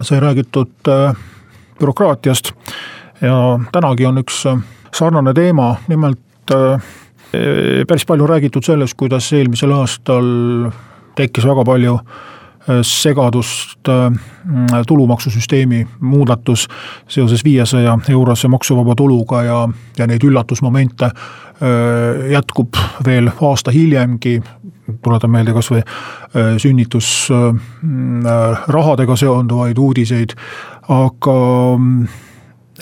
sai räägitud äh, bürokraatiast. Ja tänagi on üks äh, sarnane teema, nimelt äh, päris palju räägitud sellest, kuidas eelmisel aastal tekkis väga palju segadust tulumaksusüsteemi muudatus seoses viiesaja eurose maksuvaba tuluga ja, ja neid üllatusmomente jätkub veel aasta hiljemgi, tuletan meelde kas või sünnitusrahadega seonduvaid uudiseid, aga mm,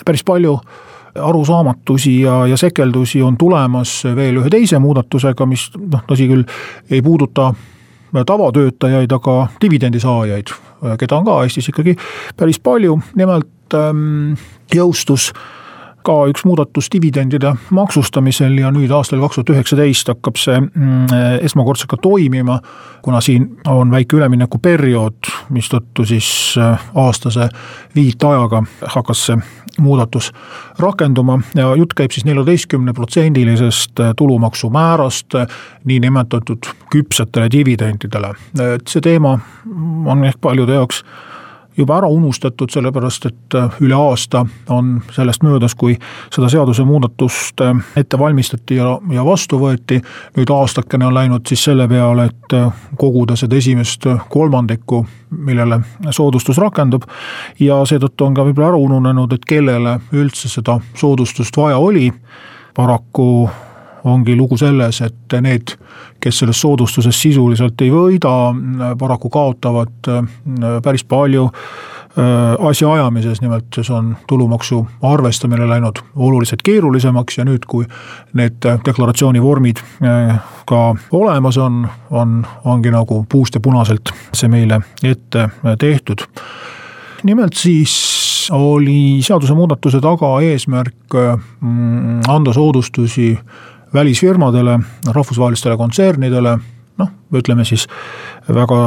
päris palju arusaamatusi ja, ja sekeldusi on tulemas veel ühe teise muudatusega, mis noh, tõsi küll, ei puuduta tavatöötajaid, aga dividendisaajaid, keda on ka Eestis ikkagi päris palju, nimelt ähm, jõustus äh, ka üks muudatus dividendide maksustamisel ja nüüd aastal kaks tuhat üheksateist hakkab see mm, esmakordselt ka toimima. kuna siin on väike üleminekuperiood, mistõttu siis äh, aastase viitajaga hakkas see muudatus rakenduma ja jutt käib siis neljateistkümne protsendilisest äh, tulumaksumäärast äh, niinimetatud küpsetele dividendidele, et see teema on ehk paljude jaoks juba ära unustatud, sellepärast et äh, üle aasta on sellest möödas, kui seda seadusemuudatust äh, ette valmistati ja, ja vastu võeti. nüüd aastakene on läinud siis selle peale, et äh, koguda seda esimest kolmandikku, millele soodustus rakendub. ja seetõttu on ka võib-olla ära ununenud, et kellele üldse seda soodustust vaja oli. paraku ongi lugu selles, et need, kes sellest soodustusest sisuliselt ei võida, paraku kaotavad äh, päris palju äh, asjaajamises, nimelt see on tulumaksu arvestamine läinud oluliselt keerulisemaks ja nüüd, kui need deklaratsiooni vormid äh, ka olemas on, on, ongi nagu puust ja punaselt see meile ette tehtud. nimelt siis oli seadusemuudatuse taga eesmärk anda soodustusi välisfirmadele, rahvusvahelistele kontsernidele, noh, ütleme siis väga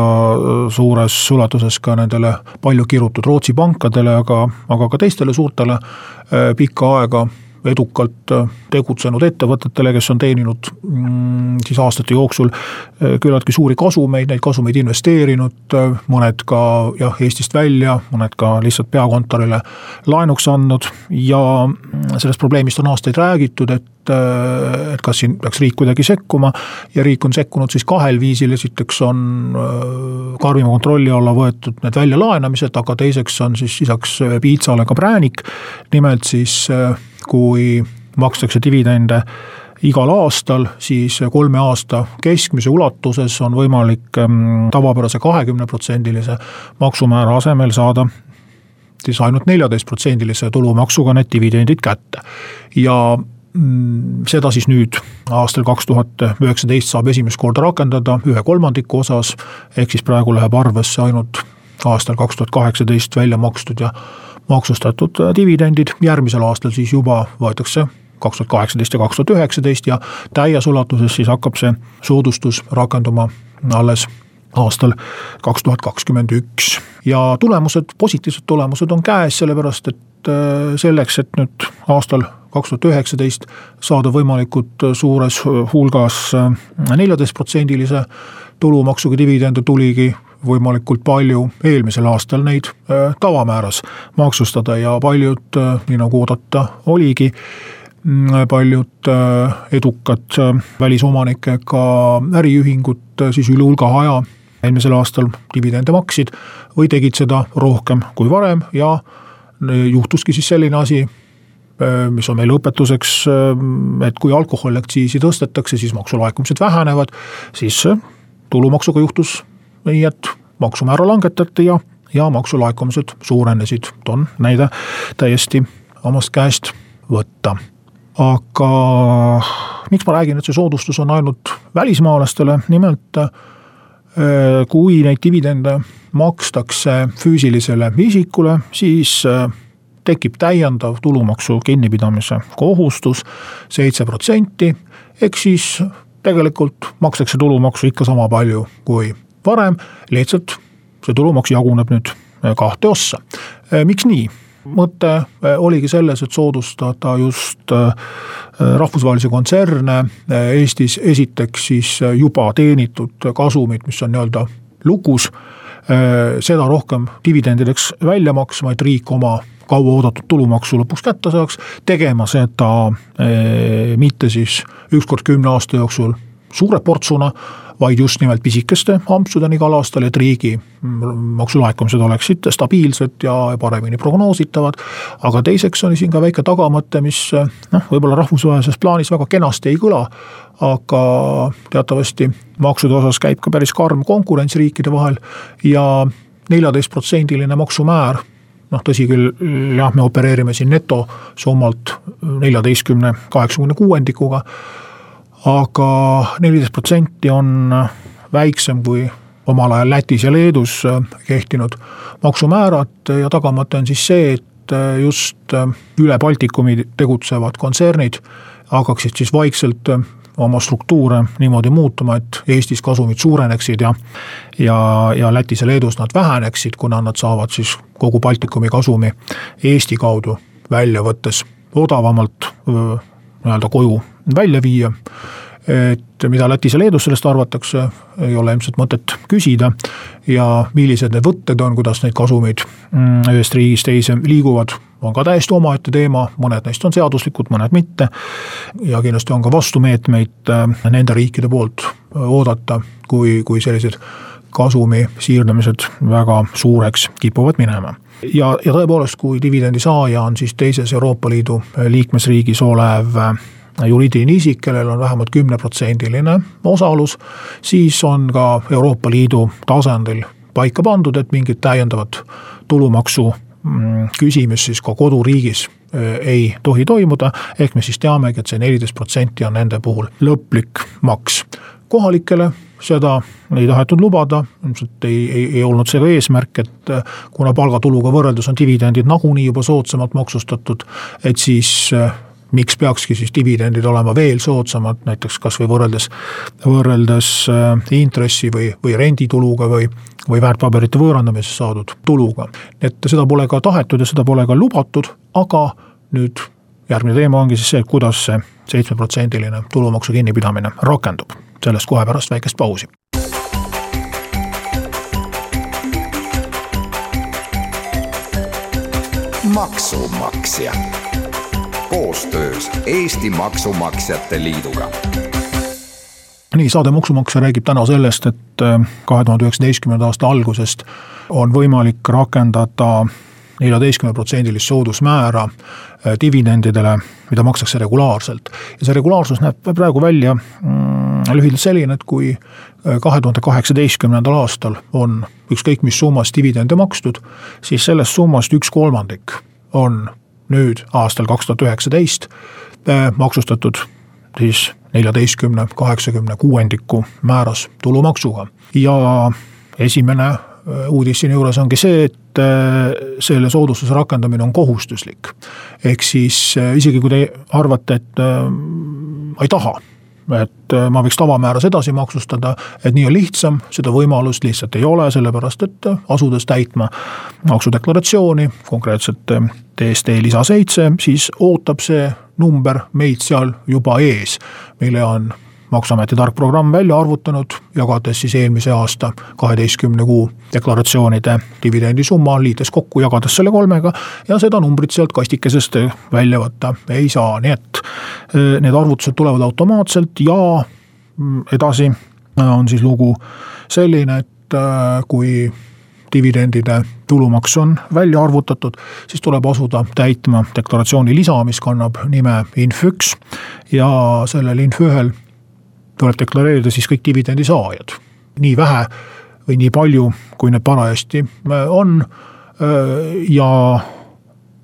suures ulatuses ka nendele palju kirutud Rootsi pankadele, aga, aga ka teistele suurtele eh, pikka aega edukalt äh, tegutsenud ettevõtetele, kes on teeninud mm, siis aastate jooksul äh, küllaltki suuri kasumeid, neid kasumeid investeerinud, äh, mõned ka jah, Eestist välja, mõned ka lihtsalt peakontorile laenuks andnud ja mm, sellest probleemist on aastaid räägitud, et et kas siin peaks riik kuidagi sekkuma ja riik on sekkunud siis kahel viisil, esiteks on karmima kontrolli alla võetud need väljalaenamised, aga teiseks on siis lisaks piitsale ka präänik. nimelt siis kui makstakse dividende igal aastal, siis kolme aasta keskmise ulatuses on võimalik ähm, tavapärase kahekümneprotsendilise maksumäära asemel saada siis ainult neljateistprotsendilise tulumaksuga need dividendid kätte. ja mm, seda siis nüüd aastal kaks tuhat üheksateist saab esimest korda rakendada ühe kolmandiku osas, ehk siis praegu läheb arvesse ainult aastal kaks tuhat kaheksateist välja makstud ja maksustatud äh, dividendid, järgmisel aastal siis juba võetakse kaks tuhat kaheksateist ja kaks tuhat üheksateist ja täies ulatuses siis hakkab see soodustus rakenduma alles aastal kaks tuhat kakskümmend üks. ja tulemused, positiivsed tulemused on käes, sellepärast et äh, selleks, et nüüd aastal kaks tuhat üheksateist saada võimalikult suures hulgas äh, neljateistprotsendilise tulumaksuga dividende tuligi võimalikult palju eelmisel aastal neid äh, tavamääras maksustada ja paljud, äh, nii nagu oodata oligi, mm, paljud äh, edukad välisomanikega äriühingud siis üle hulga aja eelmisel aastal dividende maksid või tegid seda rohkem kui varem ja juhtuski siis selline asi, mis on meile õpetuseks, et kui alkoholiaktsiisi tõstetakse, siis maksulaekumised vähenevad, siis tulumaksuga juhtus nii et maksumäära langetati ja, ja maksulaekumised suurenesid, toon näide täiesti omast käest võtta. aga miks ma räägin, et see soodustus on ainult välismaalastele, nimelt kui neid dividende makstakse füüsilisele isikule, siis tekib täiendav tulumaksu kinnipidamise kohustus seitse protsenti, ehk siis tegelikult makstakse tulumaksu ikka sama palju kui varem, lihtsalt see tulumaks jaguneb nüüd kahte ossa. miks nii? mõte oligi selles, et soodustada just rahvusvahelisi kontserne Eestis esiteks siis juba teenitud kasumit, mis on nii-öelda lukus, seda rohkem dividendideks välja maksma, et riik oma kauaoodatud tulumaksu lõpuks kätte saaks, tegema seda mitte siis üks kord kümne aasta jooksul suure portsuna, vaid just nimelt pisikeste ampsudeni igal aastal, et riigi maksulaekumised oleksid stabiilsed ja paremini prognoositavad. aga teiseks oli siin ka väike tagamõte, mis noh, võib-olla rahvusvahelises plaanis väga kenasti ei kõla, aga teatavasti maksude osas käib ka päris karm konkurents riikide vahel ja neljateistprotsendiline maksumäär noh, tõsi küll, jah, me opereerime siin netosummalt neljateistkümne, kaheksakümne kuuendikuga, aga neliteist protsenti on väiksem kui omal ajal Lätis ja Leedus kehtinud maksumäärad ja tagamõte on siis see, et just üle Baltikumi tegutsevad kontsernid hakkaksid siis vaikselt oma struktuure niimoodi muutuma, et Eestis kasumid suureneksid ja ja, ja Lätis ja Leedus nad väheneksid, kuna nad saavad siis kogu Baltikumi kasumi Eesti kaudu välja võttes odavamalt nii-öelda koju välja viia et mida Lätis ja Leedus sellest arvatakse, ei ole ilmselt mõtet küsida. ja millised need võtted on, kuidas neid kasumeid mm, ühest riigist teise liiguvad, on ka täiesti omaette teema, mõned neist on seaduslikud, mõned mitte. ja kindlasti on ka vastumeetmeid äh, nende riikide poolt äh, oodata, kui, kui sellised kasumi siirdamised väga suureks kipuvad minema ja, ja tõepoolest, kui dividendi saaja on siis teises Euroopa Liidu liikmesriigis olev äh, juriidiline isik, kellel on vähemalt kümneprotsendiline osalus, siis on ka Euroopa Liidu tasandil paika pandud, et mingit täiendavat tulumaksu mm, küsimust siis ka koduriigis äh, ei tohi toimuda, ehk me siis teamegi, et see neliteist protsenti on nende puhul lõplik maks. kohalikele seda ei tahetud lubada, ilmselt ei, ei, ei olnud see ka eesmärk, et äh, kuna palgatuluga võrreldes on dividendid nagunii juba soodsamalt maksustatud, et siis äh, miks peakski siis dividendid olema veel soodsamad, näiteks kasvõi võrreldes, võrreldes äh, intressi või, või rendituluga või, või väärtpaberite võõrandamisest saadud tuluga. et seda pole ka tahetud ja seda pole ka lubatud, aga nüüd järgmine teema ongi siis see, kuidas see seitsmeprotsendiline tulumaksu kinnipidamine rakendub. sellest kohe pärast väikest pausi. maksumaksja koostöös Eesti Maksumaksjate Liiduga nii, saade Maksumaksja räägib täna sellest, et äh, kahe tuhande üheksateistkümnenda aasta algusest on võimalik rakendada neljateistkümneprotsendilist soodusmäära äh, dividendidele, mida makstakse regulaarselt. ja see regulaarsus näeb praegu välja mm, lühidalt selline, et kui äh, kahe tuhande kaheksateistkümnendal aastal on ükskõik mis summas dividende makstud, siis sellest summast üks kolmandik on nüüd aastal kaks tuhat üheksateist äh, maksustatud siis neljateistkümne, kaheksakümne kuuendiku määras tulumaksuga. ja esimene äh, uudis siin juures ongi see, et äh, selle soodustuse rakendamine on kohustuslik. ehk siis isegi kui te arvate, et ma ei taha et äh, ma võiks tavamääras edasi maksustada, et nii on lihtsam, seda võimalust lihtsalt ei ole, sellepärast et äh, asudes täitma maksudeklaratsiooni, konkreetselt DST äh, lisa seitse, siis ootab see number meid seal juba ees, mille on maksuameti tark programm välja arvutanud, jagades siis eelmise aasta kaheteistkümne kuu deklaratsioonide dividendisumma, liites kokku, jagades selle kolmega. ja seda numbrit sealt kastikesest välja võtta ei saa, nii et eh, need arvutused tulevad automaatselt ja mm, edasi on siis lugu selline, et eh, kui dividendide tulumaks on välja arvutatud, siis tuleb asuda täitma deklaratsiooni lisa, mis kannab nime Inf1 ja sellel Inf1-l tuleb deklareerida siis kõik dividendi saajad. nii vähe või nii palju, kui need parajasti äh, on äh, ja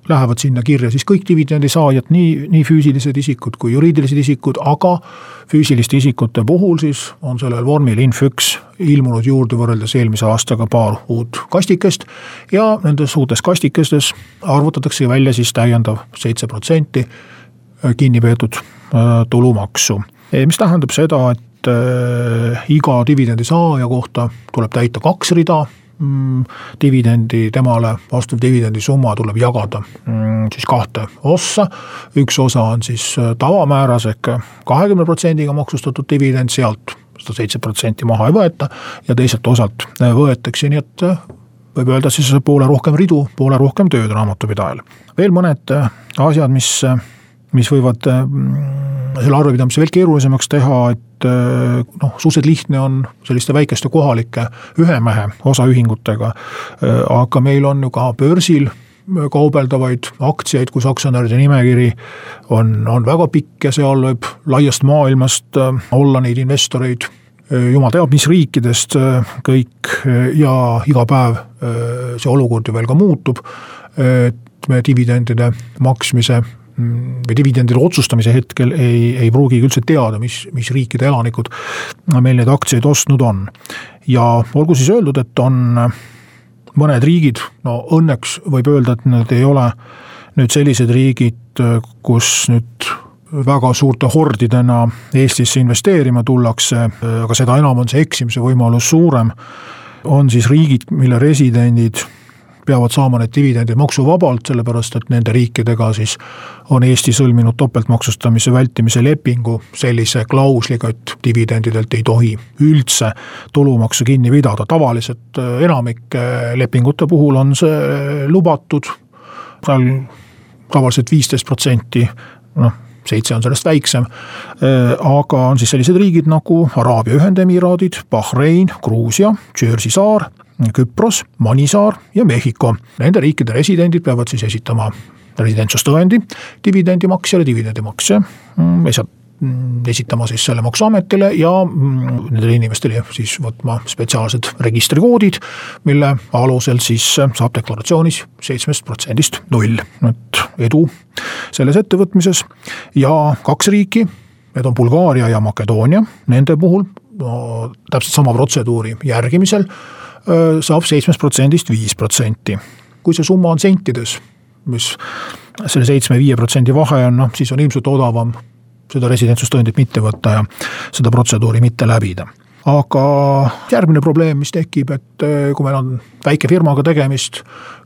lähevad sinna kirja siis kõik dividendisaajad, nii, nii füüsilised isikud kui juriidilised isikud, aga füüsiliste isikute puhul siis on sellel vormil Inf1 ilmunud juurde võrreldes eelmise aastaga paar uut kastikest ja nendes uutes kastikestes arvutatakse välja siis täiendav seitse protsenti kinni peetud äh, tulumaksu. Mis tähendab seda, et äh, iga dividendi saaja kohta tuleb täita kaks rida Mm, dividendi, temale vastav dividendisumma tuleb jagada mm, siis kahte ossa. üks osa on siis äh, tavamääras ehk kahekümne protsendiga maksustatud dividend, sealt seda seitse protsenti maha ei võeta ja teiselt osalt võetakse, nii et võib öelda siis poole rohkem ridu, poole rohkem tööd raamatupidajal. veel mõned asjad, mis, mis võivad selle arvepidamise veel keerulisemaks teha, et eh, noh, suhteliselt lihtne on selliste väikeste kohalike ühe mehe osaühingutega. Eh, aga meil on ju ka börsil kaubeldavaid aktsiaid, kus aktsionäride nimekiri on, on väga pikk ja seal võib laiast maailmast eh, olla neid investoreid jumal teab, mis riikidest kõik ja iga päev see olukord ju veel ka muutub. et me dividendide maksmise või dividendide otsustamise hetkel ei, ei pruugigi üldse teada, mis, mis riikide elanikud meil neid aktsiaid ostnud on. ja olgu siis öeldud, et on mõned riigid, no õnneks võib öelda, et need ei ole nüüd sellised riigid, kus nüüd väga suurte hordidena Eestisse investeerima tullakse, aga seda enam on see eksimise võimalus suurem, on siis riigid, mille residendid peavad saama need dividendid maksuvabalt, sellepärast et nende riikidega siis on Eesti sõlminud topeltmaksustamise vältimise lepingu sellise klausliga, et dividendidelt ei tohi üldse tulumaksu kinni pidada, tavaliselt äh, enamike lepingute puhul on see lubatud, seal tavaliselt viisteist protsenti, noh seitse on sellest väiksem. Äh, aga on siis sellised riigid nagu Araabia Ühendemiraadid, Bahrein, Gruusia, Jersey saar Küpros, Manisaar ja Mehhiko. Nende riikide residendid peavad siis esitama residentsustõendi dividendimaksjale, dividendimaksja mm, mm, esitama siis selle maksuametile ja mm, nendele inimestele siis võtma spetsiaalsed registrikoodid, mille alusel siis saab deklaratsioonis seitsmest protsendist null, et edu selles ettevõtmises. ja kaks riiki, need on Bulgaaria ja Makedoonia, nende puhul no, täpselt sama protseduuri järgimisel saab seitsmest protsendist viis protsenti. kui see summa on sentides, mis selle seitsme-viie protsendi vahe on, noh siis on ilmselt odavam seda residentsustõendit mitte võtta ja seda protseduuri mitte läbida aga järgmine probleem, mis tekib, et kui meil on väikefirmaga tegemist,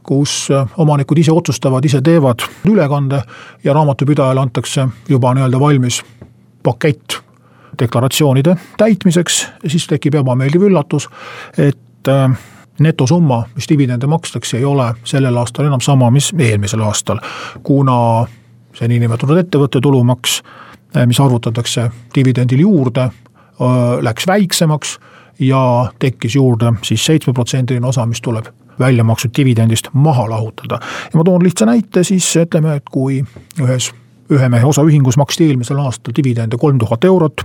kus omanikud ise otsustavad, ise teevad ülekande ja raamatupidajale antakse juba nii-öelda valmis pakett deklaratsioonide täitmiseks, siis tekib ebameeldiv üllatus, et et äh, netosumma, mis dividende makstakse, ei ole sellel aastal enam sama, mis eelmisel aastal. kuna see niinimetatud ettevõtte tulumaks, äh, mis arvutatakse dividendil juurde, äh, läks väiksemaks ja tekkis juurde siis seitsmeprotsendiline osa, mis tuleb välja makstud dividendist maha lahutada. ja ma toon lihtsa näite siis ütleme, et kui ühes ühe mehe osaühingus maksti eelmisel aastal dividende kolm tuhat eurot,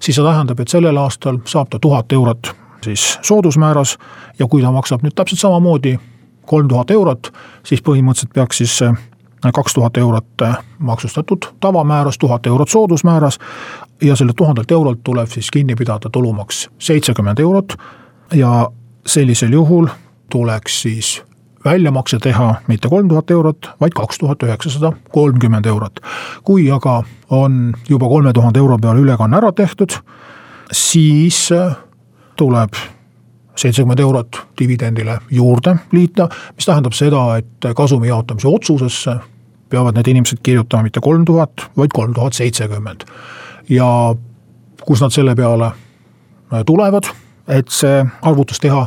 siis see tähendab, et sellel aastal saab ta tuhat eurot siis soodusmääras. Ja kui ta maksab nüüd täpselt samamoodi kolm tuhat eurot, siis põhimõtteliselt peaks siis äh, kaks tuhat eurot äh, maksustatud tavamääras, tuhat eurot soodusmääras. Ja sellelt tuhandelt eurolt tuleb siis kinni pidada tulumaks seitsekümmend eurot. Ja sellisel juhul tuleks siis väljamakse teha mitte kolm tuhat eurot, vaid kaks tuhat üheksasada kolmkümmend eurot. kui aga on juba kolme tuhande euro peale ülekanne ära tehtud, siis äh, tuleb seitsekümmend eurot dividendile juurde liita, mis tähendab seda, et kasumi jaotamise otsusesse peavad need inimesed kirjutama mitte kolm tuhat, vaid kolm tuhat seitsekümmend. ja kus nad selle peale tulevad, et see arvutus teha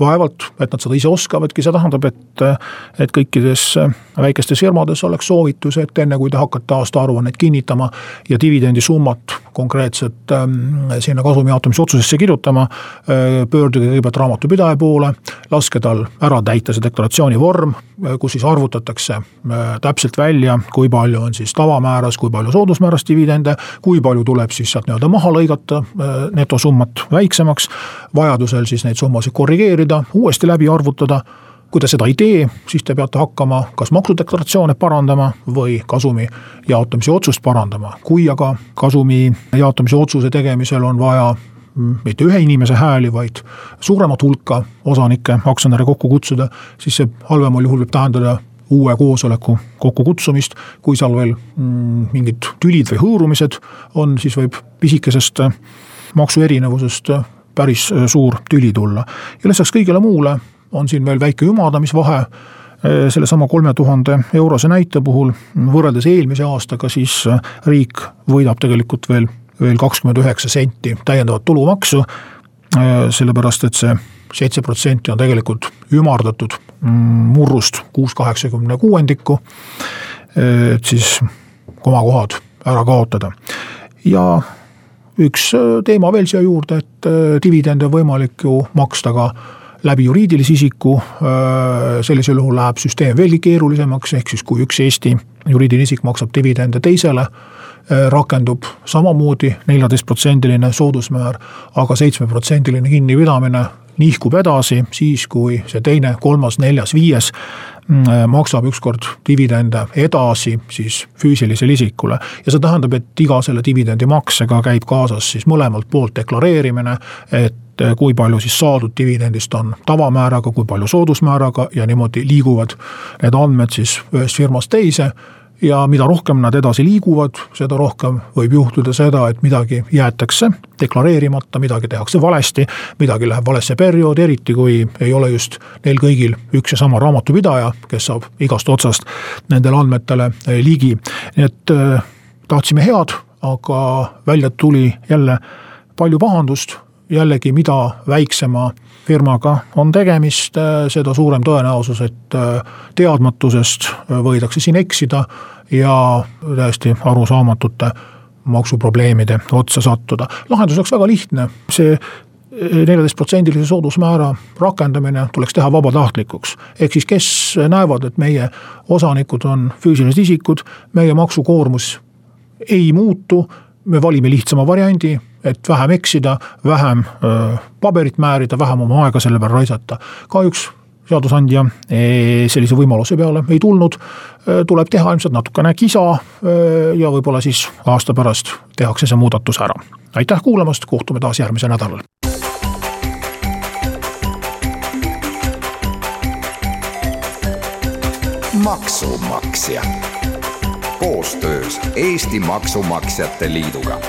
vaevalt, et nad seda ise oskavadki, see tähendab, et, et kõikides väikestes firmades oleks soovitus, et enne kui te hakkate aastaaruannet kinnitama ja dividendisummat konkreetselt ähm, sinna kasumi jaotamise otsusesse kirjutama äh,, pöörduge kõigepealt raamatupidaja poole, laske tal ära täita see deklaratsiooni vorm, äh, kus siis arvutatakse äh, täpselt välja, kui palju on siis tavamääras, kui palju soodusmääras dividende, kui palju tuleb siis sealt nii-öelda maha lõigata äh, netosummat väiksemaks, vajadusel siis neid summasid korrigeerida, uuesti läbi arvutada kui te seda ei tee, siis te peate hakkama kas maksudeklaratsioone parandama või kasumi jaotamise otsust parandama. kui aga kasumi jaotamise otsuse tegemisel on vaja mitte ühe inimese hääli, vaid suuremat hulka osanikke, aktsionäre kokku kutsuda, siis see halvemal juhul võib tähendada uue koosoleku kokkukutsumist, kui seal veel mm, mingid tülid või hõõrumised on, siis võib pisikesest maksuerinevusest päris suur tüli tulla. ja lisaks kõigele muule on siin veel väike ümardamisvahe sellesama kolme tuhande eurose näite puhul võrreldes eelmise aastaga, siis riik võidab tegelikult veel veel kakskümmend üheksa senti täiendavat tulumaksu. Äh, sellepärast, et see seitse protsenti on tegelikult ümardatud mm, murrust kuus kaheksakümne kuuendikku. Äh, et siis komakohad ära kaotada ja üks äh, teema veel siia juurde, et dividende on võimalik ju maksta ka läbi juriidilise isiku. sellisel juhul läheb süsteem veelgi keerulisemaks, ehk siis kui üks Eesti juriidiline isik maksab dividende teisele Äh, rakendub samamoodi neljateistprotsendiline soodusmäär, aga seitsmeprotsendiline kinnipidamine nihkub edasi siis, kui see teine, kolmas, neljas, viies äh, maksab ükskord dividende edasi siis füüsilisele isikule. ja see tähendab, et iga selle dividendi maksega käib kaasas siis mõlemalt poolt deklareerimine, et äh, kui palju siis saadud dividendist on tavamääraga, kui palju soodusmääraga ja niimoodi liiguvad need andmed siis ühest firmast teise ja mida rohkem nad edasi liiguvad, seda rohkem võib juhtuda seda, et midagi jäetakse deklareerimata, midagi tehakse valesti, midagi läheb valesse perioodi, eriti kui ei ole just neil kõigil üks ja sama raamatupidaja, kes saab igast otsast nendele andmetele eh, ligi. nii et äh, tahtsime head, aga välja tuli jälle palju pahandust, jällegi mida väiksema firmaga on tegemist, äh, seda suurem tõenäosus, et äh, teadmatusest äh, võidakse siin eksida ja täiesti arusaamatute maksuprobleemide otsa sattuda. lahendus oleks väga lihtne, see neljateistprotsendilise soodusmäära rakendamine tuleks teha vabatahtlikuks. ehk siis, kes näevad, et meie osanikud on füüsilised isikud, meie maksukoormus ei muutu, me valime lihtsama variandi et vähem eksida, vähem paberit määrida, vähem oma aega selle peale raisata. kahjuks seadusandja e, sellise võimaluse peale ei tulnud, tuleb teha ilmselt natukene kisa ja võib-olla siis aasta pärast tehakse see muudatus ära. aitäh kuulamast, kohtume taas järgmisel nädalal. maksumaksja koostöös Eesti Maksumaksjate Liiduga